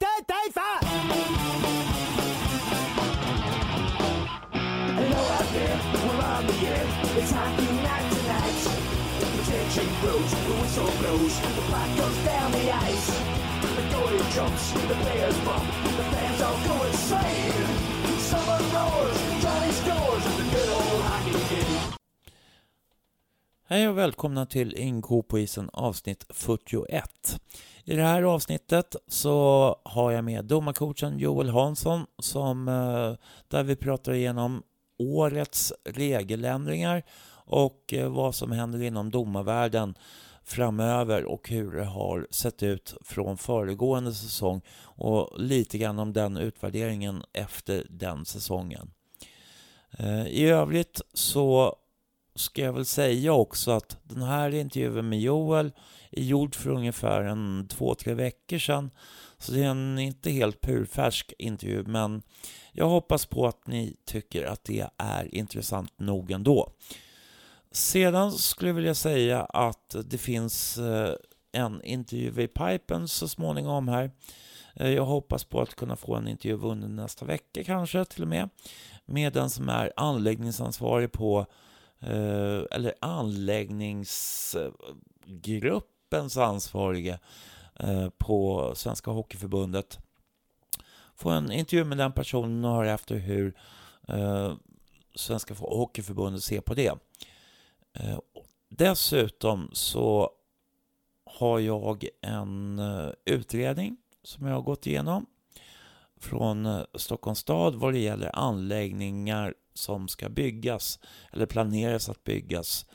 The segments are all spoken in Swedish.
Ah! Hello out there, we're on the air. It's hockey night tonight. The tension grows, the whistle blows, the puck goes down the ice. The goalie jumps, the players bump, the fans all go insane. Hej och välkomna till Ingo på isen avsnitt 41. I det här avsnittet så har jag med domarcoachen Joel Hansson som, eh, där vi pratar igenom årets regeländringar och eh, vad som händer inom domarvärlden framöver och hur det har sett ut från föregående säsong och lite grann om den utvärderingen efter den säsongen. Eh, I övrigt så ska jag väl säga också att den här intervjun med Joel är gjord för ungefär en två, tre veckor sedan. Så det är en inte helt purfärsk intervju, men jag hoppas på att ni tycker att det är intressant nog ändå. Sedan skulle jag vilja säga att det finns eh, en intervju i pipen så småningom här. Eh, jag hoppas på att kunna få en intervju under nästa vecka kanske till och med. Med den som är anläggningsansvarig på Eh, eller anläggningsgruppens ansvarige eh, på Svenska Hockeyförbundet. Få en intervju med den personen och höra efter hur eh, Svenska Hockeyförbundet ser på det. Dessutom så har jag en utredning som jag har gått igenom från eh, Stockholms stad vad det gäller anläggningar som ska byggas eller planeras att byggas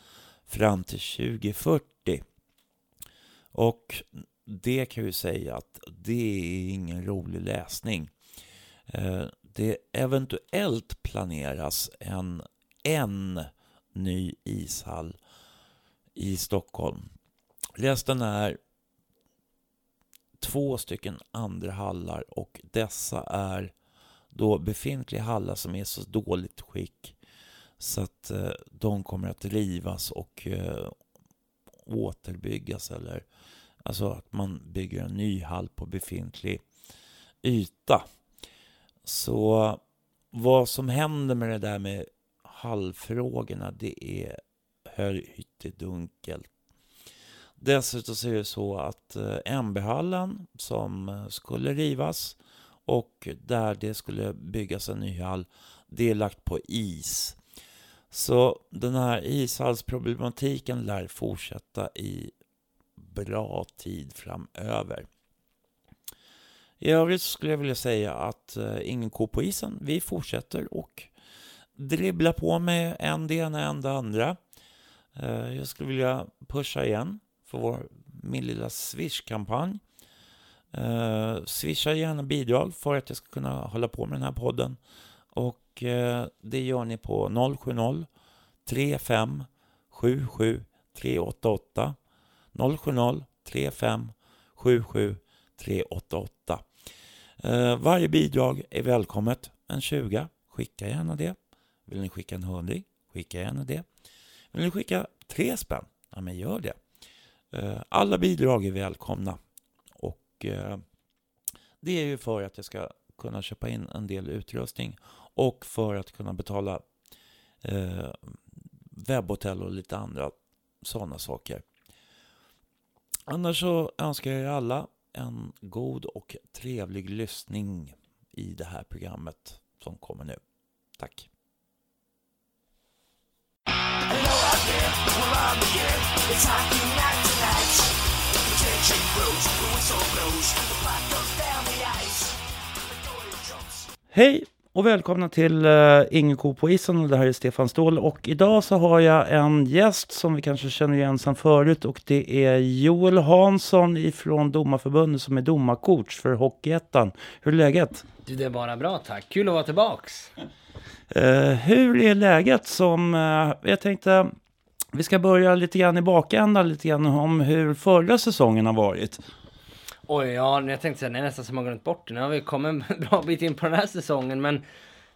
fram till 2040. Och det kan vi ju säga att det är ingen rolig läsning. Eh, det eventuellt planeras en, en ny ishall i Stockholm. Resten är två stycken andra hallar och dessa är då befintliga hallar som är så dåligt skick så att eh, de kommer att rivas och eh, återbyggas eller alltså att man bygger en ny hall på befintlig yta. Så vad som händer med det där med hallfrågorna det är höljdunkelt. Dessutom så är det så att eh, MB-hallen som eh, skulle rivas och där det skulle byggas en ny hall, det är lagt på is. Så den här ishallsproblematiken lär fortsätta i bra tid framöver. I övrigt skulle jag vilja säga att eh, ingen ko på isen. Vi fortsätter och dribbla på med en det ena en det andra. Jag skulle vilja pusha igen för vår, min lilla Swish-kampanj. Eh, swisha gärna bidrag för att jag ska kunna hålla på med den här podden. Och eh, det gör ni på 070 35 77 388 070 35 77 388 Eh, Varje bidrag är välkommet. En 20, skicka gärna det. Vill ni skicka en 100, skicka gärna det. Vill ni skicka tre spänn? Ja, men gör det. Eh, alla bidrag är välkomna. Och eh, det är ju för att jag ska kunna köpa in en del utrustning och för att kunna betala eh, webbhotell och lite andra sådana saker. Annars så önskar jag er alla en god och trevlig lyssning i det här programmet som kommer nu. Tack! Hello out there, we're on the air. It's Hej och välkomna till uh, Ingen ko på isen och det här är Stefan Ståhl och idag så har jag en gäst som vi kanske känner igen sedan förut och det är Joel Hansson ifrån Domarförbundet som är domarcoach för Hockeyettan. Hur är läget? Du, det är bara bra tack. Kul att vara tillbaks. Eh, hur är läget som, eh, jag tänkte, vi ska börja lite grann i bakändan lite grann om hur förra säsongen har varit. Oj, ja, jag tänkte säga, det är nästan som man glömt bort det. Nu har vi kommit en bra bit in på den här säsongen, men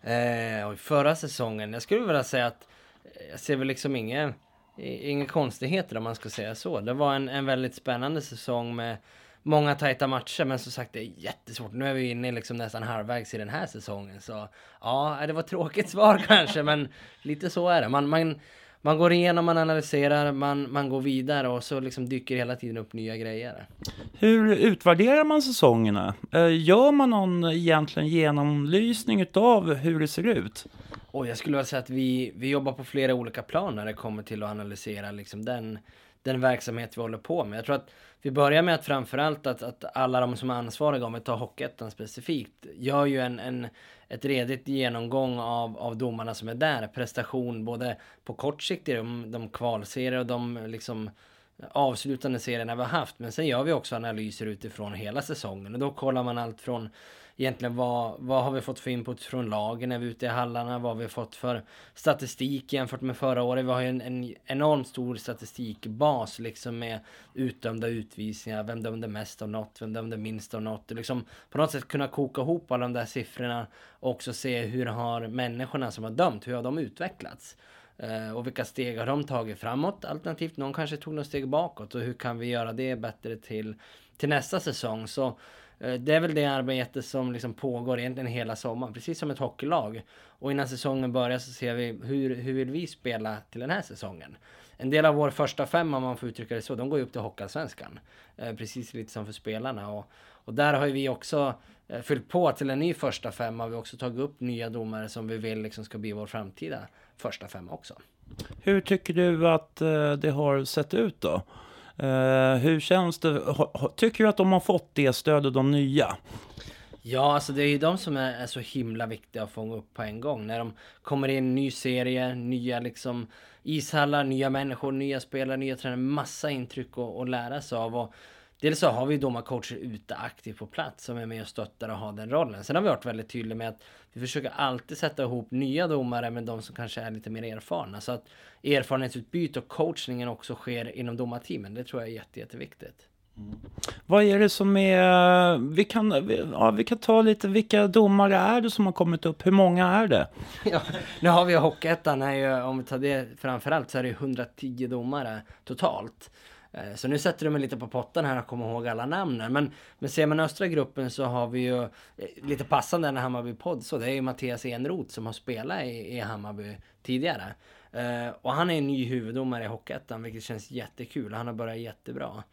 eh, förra säsongen, jag skulle vilja säga att eh, jag ser väl liksom inga, inga konstigheter om man ska säga så. Det var en, en väldigt spännande säsong med många tajta matcher, men som sagt det är jättesvårt. Nu är vi inne liksom nästan halvvägs i den här säsongen, så ja, det var ett tråkigt svar kanske, men lite så är det. Man, man, man går igenom, man analyserar, man, man går vidare och så liksom dyker hela tiden upp nya grejer. Hur utvärderar man säsongerna? Eh, gör man någon egentligen genomlysning av hur det ser ut? Och jag skulle vilja säga att vi, vi jobbar på flera olika plan när det kommer till att analysera liksom den, den verksamhet vi håller på med. Jag tror att vi börjar med att framförallt att, att alla de som är ansvariga, om vi tar Hockeyettan specifikt, gör ju en, en, ett redigt genomgång av, av domarna som är där. Prestation både på kort sikt i de, de kvalserier och de liksom avslutande serierna vi har haft. Men sen gör vi också analyser utifrån hela säsongen och då kollar man allt från egentligen vad, vad har vi fått för input från lagen när vi är ute i hallarna? Vad har vi fått för statistik jämfört med förra året? Vi har ju en, en enormt stor statistikbas liksom med utdömda utvisningar. Vem dömde mest av något? Vem dömde minst av något? liksom på något sätt kunna koka ihop alla de där siffrorna och också se hur har människorna som har dömt, hur har de utvecklats? Eh, och vilka steg har de tagit framåt? Alternativt någon kanske tog några steg bakåt och hur kan vi göra det bättre till, till nästa säsong? Så Eh, det är väl det arbete som liksom pågår egentligen hela sommaren, precis som ett hockeylag. Och innan säsongen börjar så ser vi hur, hur vill vi spela till den här säsongen. En del av vår första femma, om man får uttrycka det så, de går ju upp till Hockeyallsvenskan. Eh, precis lite som för spelarna. Och, och där har ju vi också eh, fyllt på till en ny första femma. Vi har också tagit upp nya domare som vi vill liksom ska bli vår framtida första femma också. Hur tycker du att eh, det har sett ut då? Uh, hur känns det? Tycker du att de har fått det stödet, de nya? Ja, alltså det är ju de som är, är, så himla viktiga att fånga upp på en gång. När de kommer in, ny serie, nya liksom ishallar, nya människor, nya spelare, nya tränare. Massa intryck att lära sig av. Och Dels så har vi domarcoacher ute aktivt på plats som är med och stöttar och har den rollen. Sen har vi varit väldigt tydliga med att vi försöker alltid sätta ihop nya domare med de som kanske är lite mer erfarna. Så att erfarenhetsutbyte och coachningen också sker inom domarteamen. Det tror jag är jätte, jätteviktigt. Mm. Vad är det som är... Vi kan, ja, vi kan ta lite, vilka domare är det som har kommit upp? Hur många är det? Ja, nu har vi Hockeyettan, om vi tar det framförallt så är det 110 domare totalt. Eh, så nu sätter du mig lite på potten här och kommer ihåg alla namnen. Men, men ser man östra gruppen så har vi ju eh, lite passande när Hammarby podd så det är ju Mattias Enroth som har spelat i, i Hammarby tidigare. Uh, och han är ny huvuddomare i Hockeyettan vilket känns jättekul. Han har börjat jättebra.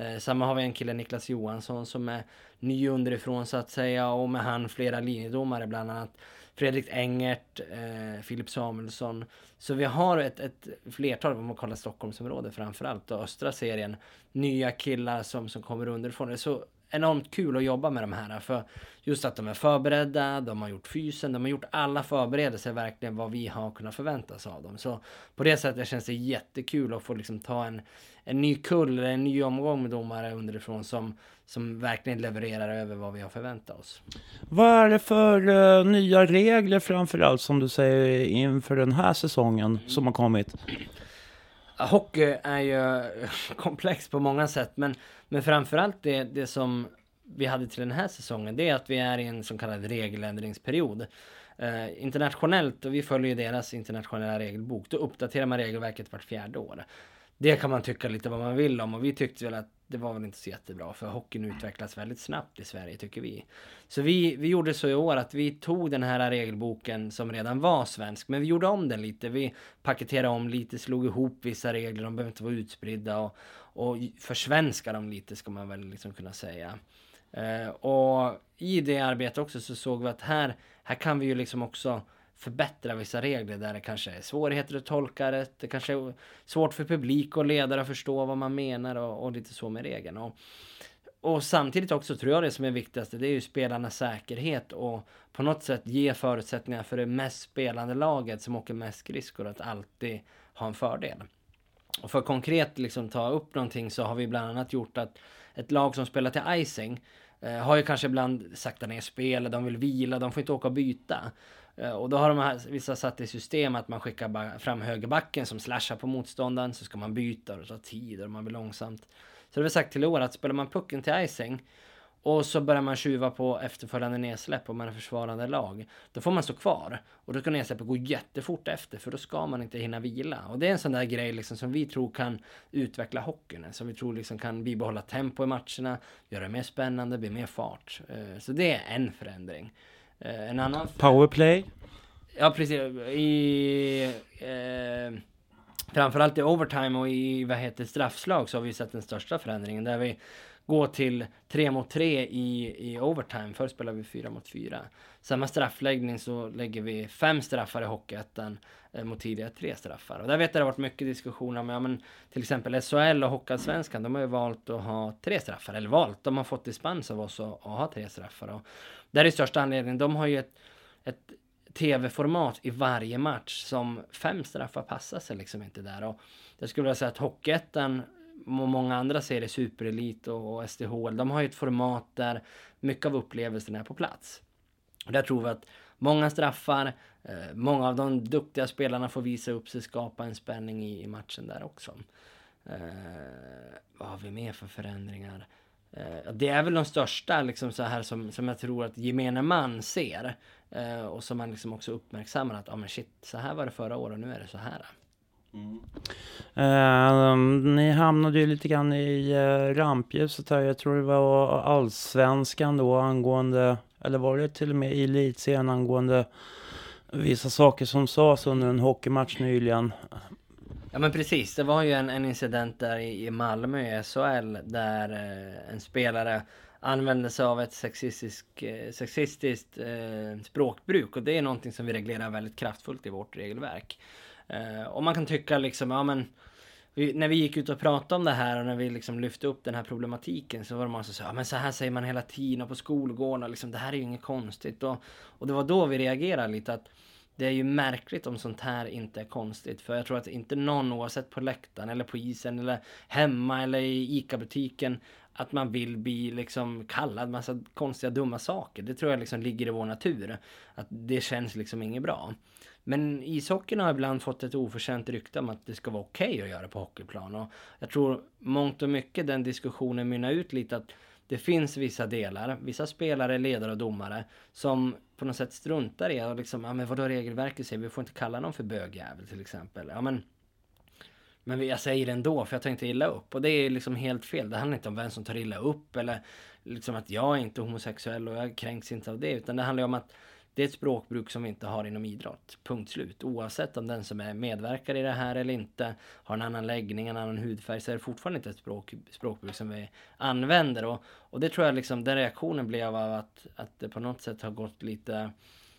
Uh, samma har vi en kille, Niklas Johansson, som är ny underifrån så att säga och med han flera linjedomare bland annat. Fredrik Engert, eh, Filip Samuelsson. Så vi har ett, ett flertal, om man kollar Stockholmsområdet framförallt och östra serien, nya killar som, som kommer underifrån. Det är så enormt kul att jobba med de här. För just att de är förberedda, de har gjort fysen, de har gjort alla förberedelser verkligen vad vi har kunnat förvänta oss av dem. Så på det sättet känns det jättekul att få liksom ta en, en ny kull, eller en ny omgång med domare underifrån som, som verkligen levererar över vad vi har förväntat oss. Vad är det för uh, nya regler framförallt som du säger inför den här säsongen som har kommit? Hockey är ju komplext på många sätt, men, men framförallt det, det som vi hade till den här säsongen, det är att vi är i en så kallad regeländringsperiod. Eh, internationellt, och vi följer ju deras internationella regelbok, då uppdaterar man regelverket vart fjärde år. Det kan man tycka lite vad man vill om och vi tyckte väl att det var väl inte så jättebra för hockeyn utvecklas väldigt snabbt i Sverige tycker vi. Så vi, vi gjorde så i år att vi tog den här regelboken som redan var svensk men vi gjorde om den lite. Vi paketerade om lite, slog ihop vissa regler, de behöver inte vara utspridda och, och försvenska dem lite ska man väl liksom kunna säga. Eh, och i det arbetet också så såg vi att här, här kan vi ju liksom också förbättra vissa regler där det kanske är svårigheter att tolka det. Det kanske är svårt för publik och ledare att förstå vad man menar och, och lite så med regeln. Och, och samtidigt också tror jag det som är viktigast det är ju spelarnas säkerhet och på något sätt ge förutsättningar för det mest spelande laget som åker mest skridskor att alltid ha en fördel. Och för att konkret liksom ta upp någonting så har vi bland annat gjort att ett lag som spelar till icing eh, har ju kanske ibland saktat ner spelet, de vill vila, de får inte åka och byta. Eh, och då har de här, vissa satt i system att man skickar fram högerbacken som slashar på motståndaren. Så ska man byta och det tar tid och man blir långsamt. Så det har vi sagt till år att spelar man pucken till icing och så börjar man tjuva på efterföljande nedsläpp om man är försvarande lag. Då får man stå kvar. Och då ska nedsläppet gå jättefort efter, för då ska man inte hinna vila. Och det är en sån där grej liksom som vi tror kan utveckla hockeyn. Eh, som vi tror liksom kan bibehålla tempo i matcherna, göra det mer spännande, bli mer fart. Eh, så det är en förändring. Eh, en annan... Powerplay? Ja, precis. I... Eh, framförallt i overtime och i, vad heter straffslag så har vi sett den största förändringen. Där vi gå till tre mot tre i, i overtime. Först spelade vi fyra mot fyra. Samma straffläggning så lägger vi fem straffar i Hockeyettan eh, mot tidigare tre straffar. Och där vet jag det har varit mycket diskussioner om, ja men till exempel SHL och Hockeyallsvenskan, de har ju valt att ha tre straffar. Eller valt, de har fått dispens av oss att, att ha tre straffar. Och där är största anledningen, de har ju ett, ett tv-format i varje match som fem straffar passar sig liksom inte där. Och jag skulle vilja säga att Hockeyettan många andra serier, Superelit och, och SDHL, de har ju ett format där mycket av upplevelsen är på plats. Och där tror vi att många straffar, eh, många av de duktiga spelarna får visa upp sig, skapa en spänning i, i matchen där också. Eh, vad har vi mer för förändringar? Eh, det är väl de största liksom så här som, som jag tror att gemene man ser. Eh, och som man liksom också uppmärksammar att, ja ah, men shit, så här var det förra året och nu är det så här. Mm. Uh, ni hamnade ju lite grann i uh, rampljuset här. Jag tror det var allsvenskan då angående, eller var det till och med elitserien angående vissa saker som sades under en hockeymatch nyligen. Ja men precis, det var ju en, en incident där i, i Malmö i SHL där uh, en spelare använde sig av ett sexistisk, eh, sexistiskt eh, språkbruk och det är någonting som vi reglerar väldigt kraftfullt i vårt regelverk. Eh, och man kan tycka liksom, ja men vi, när vi gick ut och pratade om det här och när vi liksom lyfte upp den här problematiken så var det många som sa, ja men så här säger man hela tiden och på skolgården och liksom det här är ju inget konstigt. Och, och det var då vi reagerade lite att det är ju märkligt om sånt här inte är konstigt. För jag tror att inte någon, oavsett på läktaren eller på isen eller hemma eller i ICA-butiken, att man vill bli liksom kallad massa konstiga dumma saker. Det tror jag liksom ligger i vår natur. Att det känns liksom inget bra. Men ishockeyn har ibland fått ett oförtjänt rykte om att det ska vara okej okay att göra på hockeyplan. Och jag tror mångt och mycket den diskussionen mynnar ut lite att det finns vissa delar, vissa spelare, ledare och domare som på något sätt struntar i och liksom, ja men vadå regelverket säger vi får inte kalla någon för bögjävel till exempel. Ja men men jag säger det ändå för jag tar inte illa upp. Och det är liksom helt fel. Det handlar inte om vem som tar illa upp eller liksom att jag är inte homosexuell och jag kränks inte av det. Utan det handlar om att det är ett språkbruk som vi inte har inom idrott. Punkt slut. Oavsett om den som är medverkar i det här eller inte har en annan läggning, en annan hudfärg så är det fortfarande inte ett språk, språkbruk som vi använder. Och, och det tror jag liksom, den reaktionen blev av att, att det på något sätt har gått lite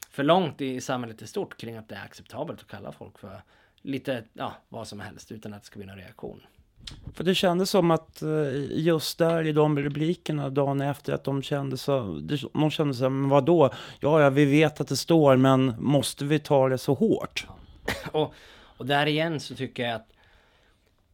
för långt i samhället i stort kring att det är acceptabelt att kalla folk för lite, ja, vad som helst utan att det ska bli någon reaktion. För det kändes som att eh, just där i de rubrikerna dagen efter att de kände så, de kände så, men vadå? Ja, ja, vi vet att det står, men måste vi ta det så hårt? Och, och där igen så tycker jag att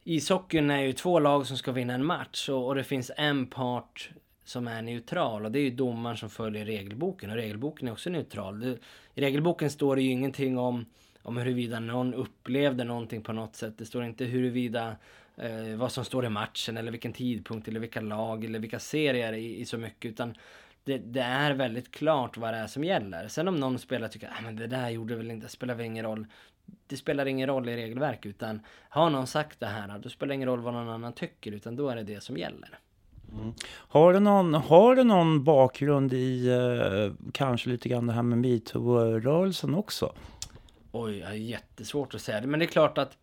ishockeyn är ju två lag som ska vinna en match och, och det finns en part som är neutral och det är ju domaren som följer regelboken och regelboken är också neutral. Det, I regelboken står det ju ingenting om om huruvida någon upplevde någonting på något sätt. Det står inte huruvida eh, vad som står i matchen eller vilken tidpunkt eller vilka lag eller vilka serier i, i så mycket. Utan det, det, är väldigt klart vad det är som gäller. Sen om någon spelare tycker att ah, det där gjorde väl inte, spelar väl ingen roll. Det spelar ingen roll i regelverk utan har någon sagt det här då spelar det ingen roll vad någon annan tycker utan då är det det som gäller. Mm. Har, du någon, har du någon bakgrund i eh, kanske lite grann det här med metoo-rörelsen också? Oj, jag har jättesvårt att säga det. Men det är klart att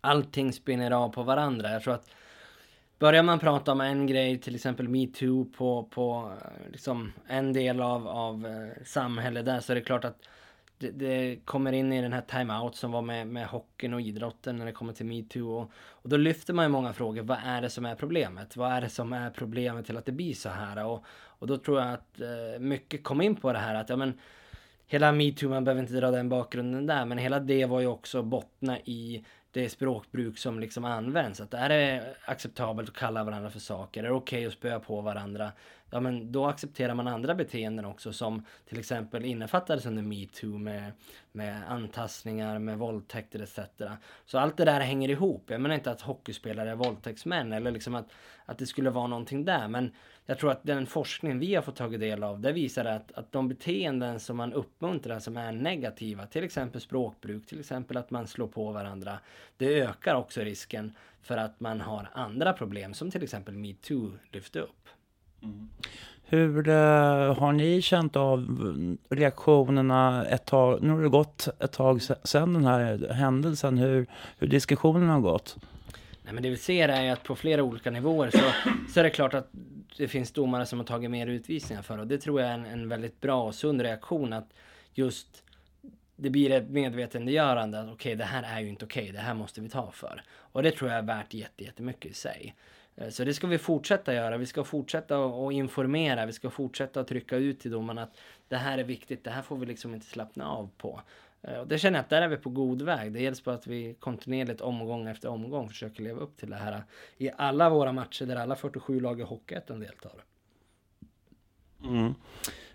allting spinner av på varandra. Jag tror att börjar man prata om en grej, till exempel metoo på, på eh, liksom en del av, av eh, samhället där, så är det klart att det, det, kommer in i den här timeout som var med, med hockeyn och idrotten när det kommer till metoo. Och, och då lyfter man ju många frågor. Vad är det som är problemet? Vad är det som är problemet till att det blir så här? Och, och då tror jag att eh, mycket kom in på det här att ja men hela metoo, man behöver inte dra den bakgrunden där, men hela det var ju också bottna i det språkbruk som liksom används. Att är det acceptabelt att kalla varandra för saker? Är det okej okay att spöa på varandra? Ja men då accepterar man andra beteenden också som till exempel innefattades under metoo med, med antastningar, med våldtäkter etc. Så allt det där hänger ihop. Jag menar inte att hockeyspelare är våldtäktsmän eller liksom att, att det skulle vara någonting där. Men jag tror att den forskning vi har fått tagit del av, det visar att, att de beteenden som man uppmuntrar som är negativa, till exempel språkbruk, till exempel att man slår på varandra, det ökar också risken för att man har andra problem som till exempel metoo lyfte upp. Mm. Hur eh, har ni känt av reaktionerna ett tag? Nu har det gått ett tag sedan den här händelsen. Hur, hur diskussionen har gått? Nej, men det vi ser är att på flera olika nivåer så, så är det klart att det finns domare som har tagit mer utvisningar för och det tror jag är en, en väldigt bra och sund reaktion att just det blir ett medvetandegörande att okej, okay, det här är ju inte okej, okay, det här måste vi ta för. Och det tror jag är värt jättemycket i sig. Eh, så det ska vi fortsätta göra. Vi ska fortsätta att informera. Vi ska fortsätta att trycka ut till domarna att det här är viktigt. Det här får vi liksom inte slappna av på. Eh, och det känner jag att där är vi på god väg. Det gäller på att vi kontinuerligt omgång efter omgång försöker leva upp till det här eh, i alla våra matcher där alla 47 lag i Hockeyettan deltar. Mm.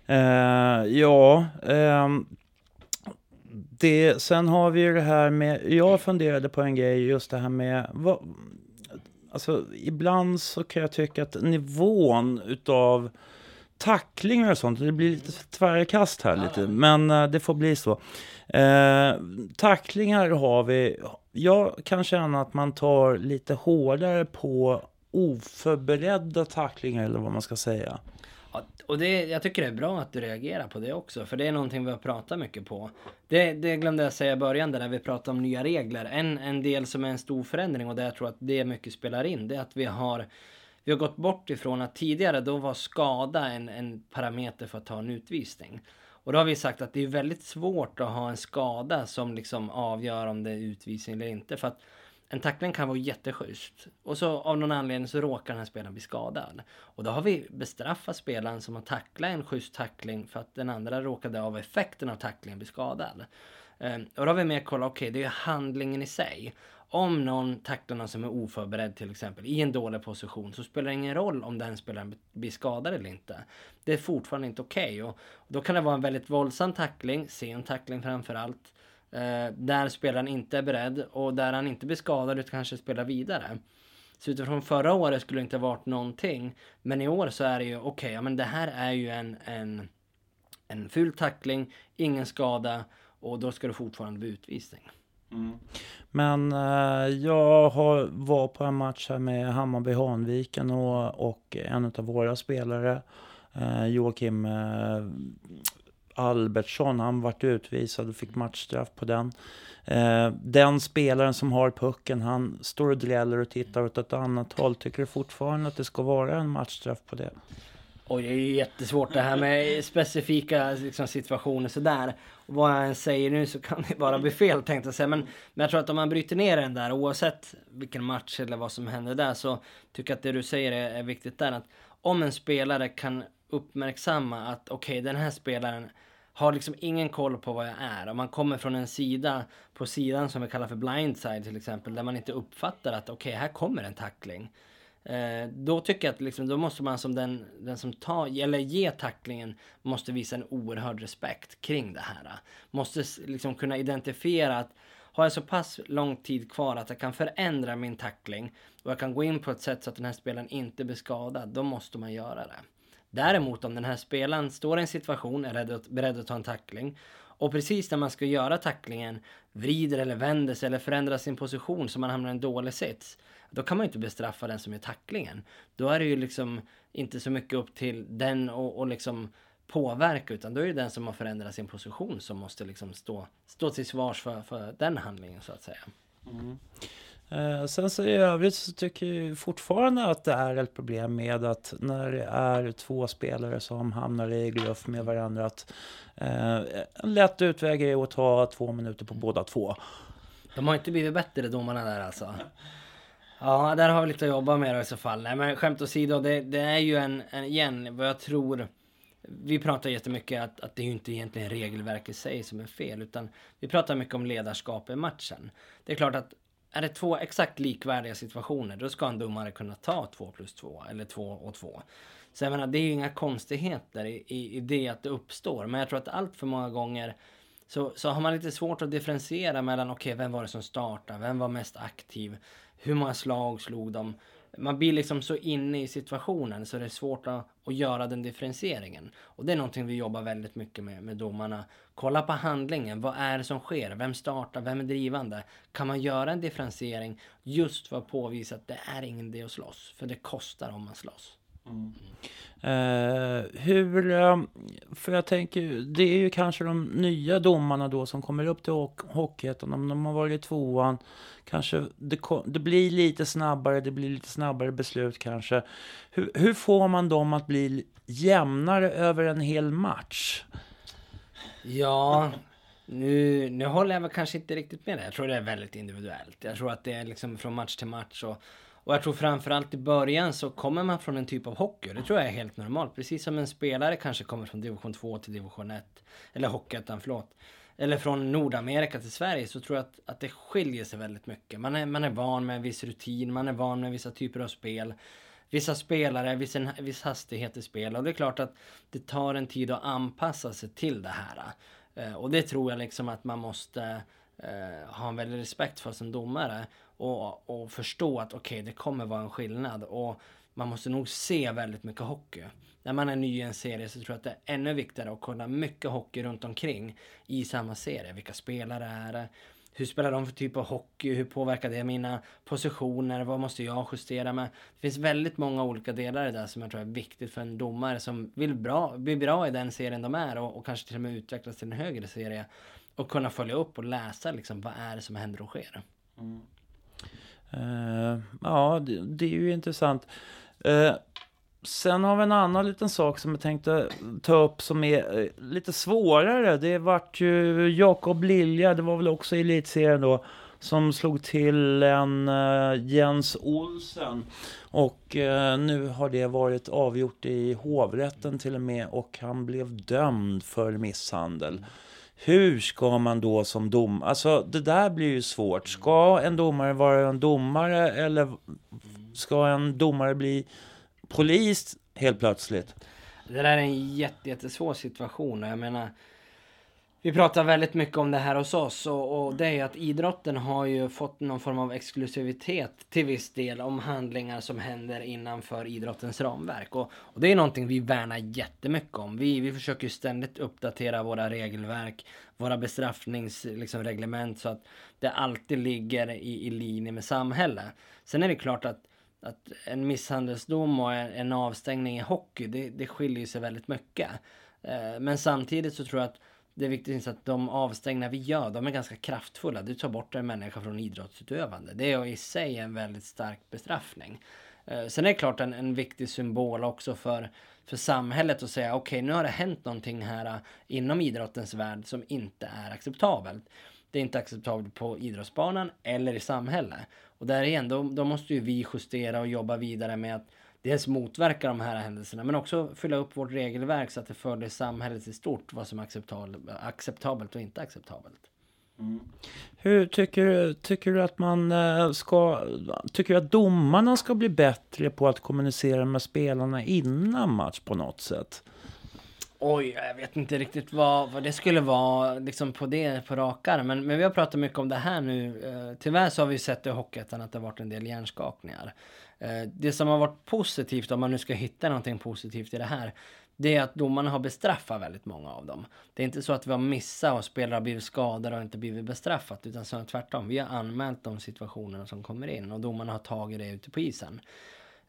Eh, ja, eh, det, sen har vi ju det här med, jag funderade på en grej, just det här med, vad, alltså ibland så kan jag tycka att nivån utav tacklingar och sånt, det blir lite tvära kast här lite, men uh, det får bli så. Uh, tacklingar har vi, jag kan känna att man tar lite hårdare på oförberedda tacklingar eller vad man ska säga. Ja, och det, jag tycker det är bra att du reagerar på det också, för det är någonting vi har pratat mycket på. Det, det glömde jag säga i början där vi pratade om nya regler. En, en del som är en stor förändring och där jag tror att det mycket spelar in, det är att vi har vi har gått bort ifrån att tidigare då var skada en, en parameter för att ta en utvisning. Och då har vi sagt att det är väldigt svårt att ha en skada som liksom avgör om det är utvisning eller inte. För att en tackling kan vara jätteschysst. Och så av någon anledning så råkar den här spelaren bli skadad. Och då har vi bestraffat spelaren som har tacklat en schysst tackling för att den andra råkade av effekten av tacklingen bli skadad. Um, och då har vi mer kollat, okej okay, det är handlingen i sig. Om någon tacklar någon som är oförberedd till exempel i en dålig position så spelar det ingen roll om den spelaren blir skadad eller inte. Det är fortfarande inte okej. Okay. Och, då kan det vara en väldigt våldsam tackling, sen tackling framför allt. Eh, där spelaren inte är beredd och där han inte blir skadad utan kanske spelar vidare. Så utifrån förra året skulle det inte varit någonting. Men i år så är det ju okej, okay, ja, men det här är ju en, en, en ful tackling, ingen skada och då ska det fortfarande bli utvisning. Mm. Men eh, jag har, var på en match här med Hammarby Hanviken och, och en av våra spelare, eh, Joakim eh, Albertsson, han vart utvisad och fick matchstraff på den. Eh, den spelaren som har pucken, han står och dräller och tittar åt ett annat håll. Tycker du fortfarande att det ska vara en matchstraff på det? Oj, det är ju jättesvårt det här med specifika liksom, situationer sådär. Och vad jag än säger nu så kan det bara bli fel tänkte jag säga. Men, men jag tror att om man bryter ner den där oavsett vilken match eller vad som händer där så tycker jag att det du säger är, är viktigt där. Att om en spelare kan uppmärksamma att okej, okay, den här spelaren har liksom ingen koll på vad jag är. Om man kommer från en sida på sidan som vi kallar för blindside till exempel, där man inte uppfattar att okej, okay, här kommer en tackling. Eh, då tycker jag att liksom, då måste man som den, den som tar, eller ger tacklingen, måste visa en oerhörd respekt kring det här. Måste liksom kunna identifiera att har jag så pass lång tid kvar att jag kan förändra min tackling och jag kan gå in på ett sätt så att den här spelaren inte blir skadad, då måste man göra det. Däremot om den här spelaren står i en situation, är beredd att, beredd att ta en tackling och precis när man ska göra tacklingen vrider eller vänder sig eller förändrar sin position så man hamnar i en dålig sits. Då kan man ju inte bestraffa den som gör tacklingen. Då är det ju liksom inte så mycket upp till den och, och liksom påverka utan då är det den som har förändrat sin position som måste liksom stå, stå till svars för, för den handlingen så att säga. Mm. Eh, sen så i övrigt så tycker jag fortfarande att det är ett problem med att när det är två spelare som hamnar i gruff med varandra att eh, en lätt utväg är att ta två minuter på båda två. De har inte blivit bättre domarna där alltså. Ja, där har vi lite att jobba med i så fall. Nej men skämt åsido, det, det är ju en, en, igen, vad jag tror vi pratar jättemycket att, att det är ju inte egentligen regelverket i sig som är fel, utan vi pratar mycket om ledarskap i matchen. Det är klart att är det två exakt likvärdiga situationer, då ska en domare kunna ta två plus två eller två och två. Så jag menar, det är ju inga konstigheter i, i, i det att det uppstår. Men jag tror att allt för många gånger så, så har man lite svårt att differentiera mellan, okej, okay, vem var det som startade? Vem var mest aktiv? Hur många slag slog de? Man blir liksom så inne i situationen så det är svårt att, att göra den differentieringen. Och det är någonting vi jobbar väldigt mycket med, med domarna. Kolla på handlingen, vad är det som sker? Vem startar? Vem är drivande? Kan man göra en differentiering just för att påvisa att det är ingen idé att slåss? För det kostar om man slåss. Mm. Uh, hur, uh, för jag tänker, det är ju kanske de nya domarna då som kommer upp till Hockeyettan, om de har varit i tvåan, kanske det, det, blir lite snabbare, det blir lite snabbare beslut kanske. Hur, hur får man dem att bli jämnare över en hel match? Ja, nu, nu håller jag väl kanske inte riktigt med det. Jag tror det är väldigt individuellt. Jag tror att det är liksom från match till match och och jag tror framförallt i början så kommer man från en typ av hockey. Det tror jag är helt normalt. Precis som en spelare kanske kommer från division 2 till division 1. Eller hockeyettan, förlåt. Eller från Nordamerika till Sverige så tror jag att, att det skiljer sig väldigt mycket. Man är, man är van med en viss rutin, man är van med vissa typer av spel. Vissa spelare, viss, viss hastighet i spel. Och det är klart att det tar en tid att anpassa sig till det här. Eh, och det tror jag liksom att man måste eh, ha en väldig respekt för som domare och, och förstå att okej, okay, det kommer vara en skillnad. Och man måste nog se väldigt mycket hockey. När man är ny i en serie så tror jag att det är ännu viktigare att kolla mycket hockey runt omkring i samma serie. Vilka spelare är det? Hur spelar de för typ av hockey? Hur påverkar det mina positioner? Vad måste jag justera med? Det finns väldigt många olika delar i det som jag tror är viktigt för en domare som vill bra, bli bra i den serien de är och, och kanske till och med utvecklas till en högre serie. Och kunna följa upp och läsa liksom vad är det som händer och sker. Mm. Uh, ja, det, det, är ju intressant. Uh, sen har vi en annan liten sak som jag tänkte ta upp som är uh, lite svårare. Det vart ju Jakob Lilja, det var väl också i elitserien då, som slog till en Jens Olsen. Och nu har det varit avgjort i hovrätten till och med och han blev dömd för misshandel. Hur ska man då som domare, Alltså det där blir ju svårt. Ska en domare vara en domare eller ska en domare bli polis helt plötsligt? Det där är en jättesvår situation och jag menar vi pratar väldigt mycket om det här hos oss och, och, det är ju att idrotten har ju fått någon form av exklusivitet till viss del om handlingar som händer innanför idrottens ramverk. Och, och det är någonting vi värnar jättemycket om. Vi, vi försöker ständigt uppdatera våra regelverk, våra bestraffningsreglement liksom, så att det alltid ligger i, i linje med samhället. Sen är det klart att att en misshandelsdom och en avstängning i hockey, det, det skiljer sig väldigt mycket. Eh, men samtidigt så tror jag att det är viktigt att de avstängningar vi gör, de är ganska kraftfulla. Du tar bort en människa från idrottsutövande. Det är i sig en väldigt stark bestraffning. Eh, sen är det klart en, en viktig symbol också för, för samhället att säga okej, okay, nu har det hänt någonting här eh, inom idrottens värld som inte är acceptabelt. Det är inte acceptabelt på idrottsbanan eller i samhället. Och där igen, då, då måste ju vi justera och jobba vidare med att dels motverka de här händelserna men också fylla upp vårt regelverk så att det följer samhället i stort vad som är acceptabelt och inte acceptabelt. Mm. Hur tycker, du, tycker du att man eh, ska, tycker du att domarna ska bli bättre på att kommunicera med spelarna innan match på något sätt? Oj, jag vet inte riktigt vad, vad det skulle vara liksom på det på rakare. Men, men vi har pratat mycket om det här nu. Eh, tyvärr så har vi sett i Hockeyettan att det har varit en del hjärnskakningar. Eh, det som har varit positivt, om man nu ska hitta någonting positivt i det här, det är att domarna har bestraffat väldigt många av dem. Det är inte så att vi har missat och spelare har blivit skadade och inte blivit bestraffat, utan så tvärtom. Vi har anmält de situationerna som kommer in och domarna har tagit det ute på isen.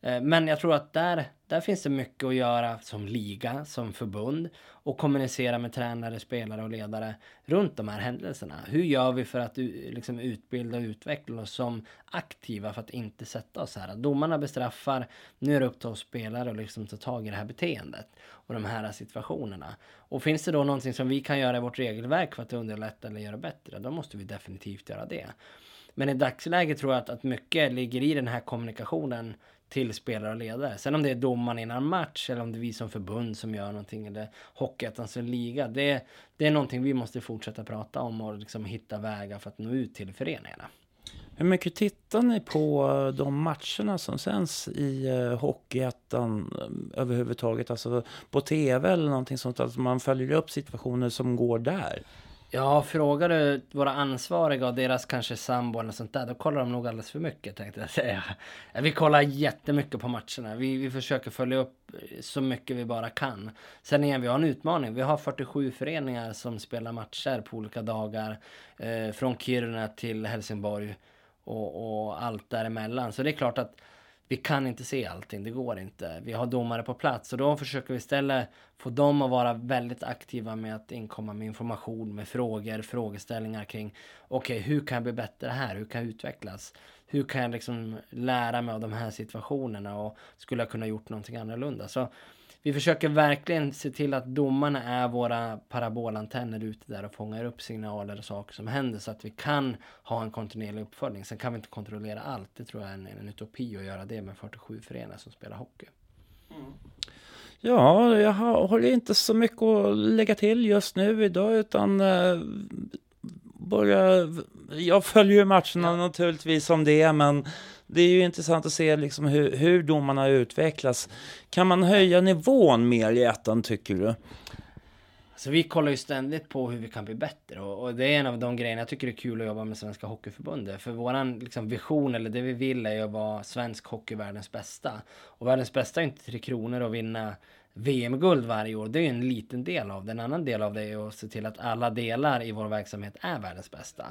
Eh, men jag tror att där, där finns det mycket att göra som liga, som förbund och kommunicera med tränare, spelare och ledare runt de här händelserna. Hur gör vi för att liksom, utbilda och utveckla oss som aktiva för att inte sätta oss här? Domarna bestraffar, nu är det upp till oss spelare att liksom ta tag i det här beteendet och de här situationerna. Och finns det då någonting som vi kan göra i vårt regelverk för att underlätta eller göra bättre, då måste vi definitivt göra det. Men i dagsläget tror jag att, att mycket ligger i den här kommunikationen till spelare och ledare. Sen om det är domaren innan match eller om det är vi som förbund som gör någonting eller Hockeyettans liga. Det, det är någonting vi måste fortsätta prata om och liksom hitta vägar för att nå ut till föreningarna. Hur mycket tittar ni på eh, de matcherna som sänds i eh, Hockeyettan eh, överhuvudtaget? Alltså på tv eller någonting sånt? Att alltså man följer upp situationer som går där? Ja, frågar du våra ansvariga och deras kanske sambo eller sånt där, då kollar de nog alldeles för mycket tänkte jag säga. Vi kollar jättemycket på matcherna. Vi, vi försöker följa upp eh, så mycket vi bara kan. Sen igen, vi har en utmaning. Vi har 47 föreningar som spelar matcher på olika dagar. Eh, från Kiruna till Helsingborg och, och allt däremellan. Så det är klart att vi kan inte se allting, det går inte. Vi har domare på plats och då försöker vi istället få dem att vara väldigt aktiva med att inkomma med information, med frågor, frågeställningar kring okej, okay, hur kan jag bli bättre här? Hur kan jag utvecklas? Hur kan jag liksom lära mig av de här situationerna och skulle jag kunna gjort någonting annorlunda? Så vi försöker verkligen se till att domarna är våra parabolantenner ute där och fångar upp signaler och saker som händer så att vi kan ha en kontinuerlig uppföljning. Sen kan vi inte kontrollera allt. Det tror jag är en, en utopi att göra det med 47 föreningar som spelar hockey. Mm. Ja, jag har, inte så mycket att lägga till just nu idag utan eh, börja... Jag följer ju matcherna naturligtvis som det är men det är ju intressant att se liksom hur, hur domarna utvecklas. Kan man höja nivån mer i ettan tycker du? Så vi kollar ju ständigt på hur vi kan bli bättre och, och, det är en av de grejerna jag tycker är kul att jobba med Svenska Hockeyförbundet. För våran liksom, vision eller det vi vill är ju att vara svensk hockey världens bästa. Och världens bästa är inte Tre Kronor och vinna VM-guld varje år. Det är ju en liten del av det. En annan del av det är att se till att alla delar i vår verksamhet är världens bästa.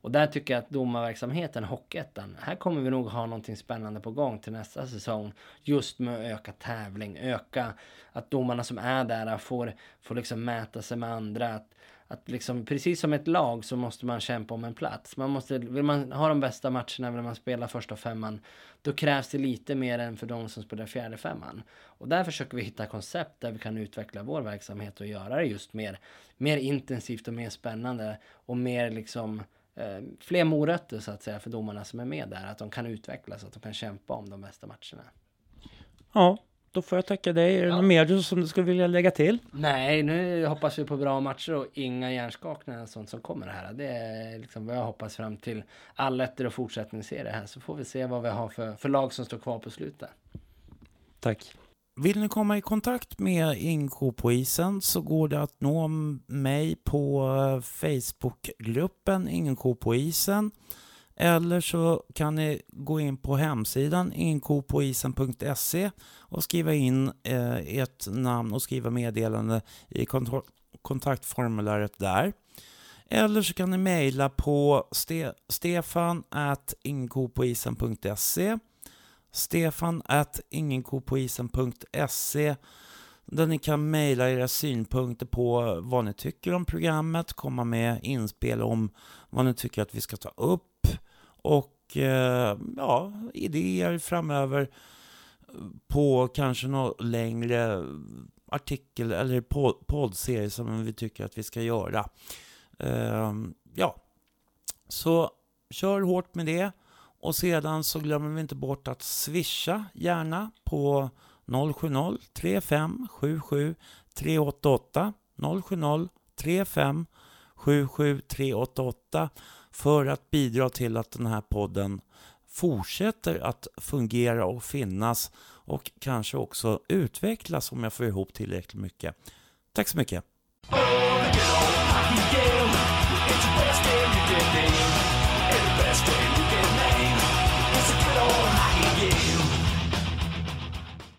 Och där tycker jag att domarverksamheten, Hockeyettan, här kommer vi nog ha någonting spännande på gång till nästa säsong. Just med att öka tävling, öka att domarna som är där får, får liksom mäta sig med andra. Att, att liksom, precis som ett lag så måste man kämpa om en plats. Man måste, vill man ha de bästa matcherna, vill man spela första femman, då krävs det lite mer än för de som spelar fjärde femman. Och där försöker vi hitta koncept där vi kan utveckla vår verksamhet och göra det just mer, mer intensivt och mer spännande och mer liksom eh, fler morötter så att säga för domarna som är med där. Att de kan utvecklas, att de kan kämpa om de bästa matcherna. Ja, då får jag tacka dig. Är det ja. något mer som du skulle vilja lägga till? Nej, nu hoppas vi på bra matcher och inga hjärnskakningar och sånt som kommer här. Det är liksom vad jag hoppas fram till alletter och fortsättningsserie här. Så får vi se vad vi har för, för lag som står kvar på slutet. Tack. Vill ni komma i kontakt med Inko på isen så går det att nå mig på Facebookgruppen Inko på isen. Eller så kan ni gå in på hemsidan inkopoisen.se och skriva in eh, ert namn och skriva meddelande i kontaktformuläret där. Eller så kan ni mejla på ste stefan inkopoisen.se stefan at ingenkopoisen.se där ni kan mejla era synpunkter på vad ni tycker om programmet, komma med inspel om vad ni tycker att vi ska ta upp och eh, ja, idéer framöver på kanske någon längre artikel eller poddserie som vi tycker att vi ska göra. Eh, ja, så kör hårt med det. Och sedan så glömmer vi inte bort att swisha gärna på 070 35 77 388 070 35 77 388 för att bidra till att den här podden fortsätter att fungera och finnas och kanske också utvecklas om jag får ihop tillräckligt mycket. Tack så mycket!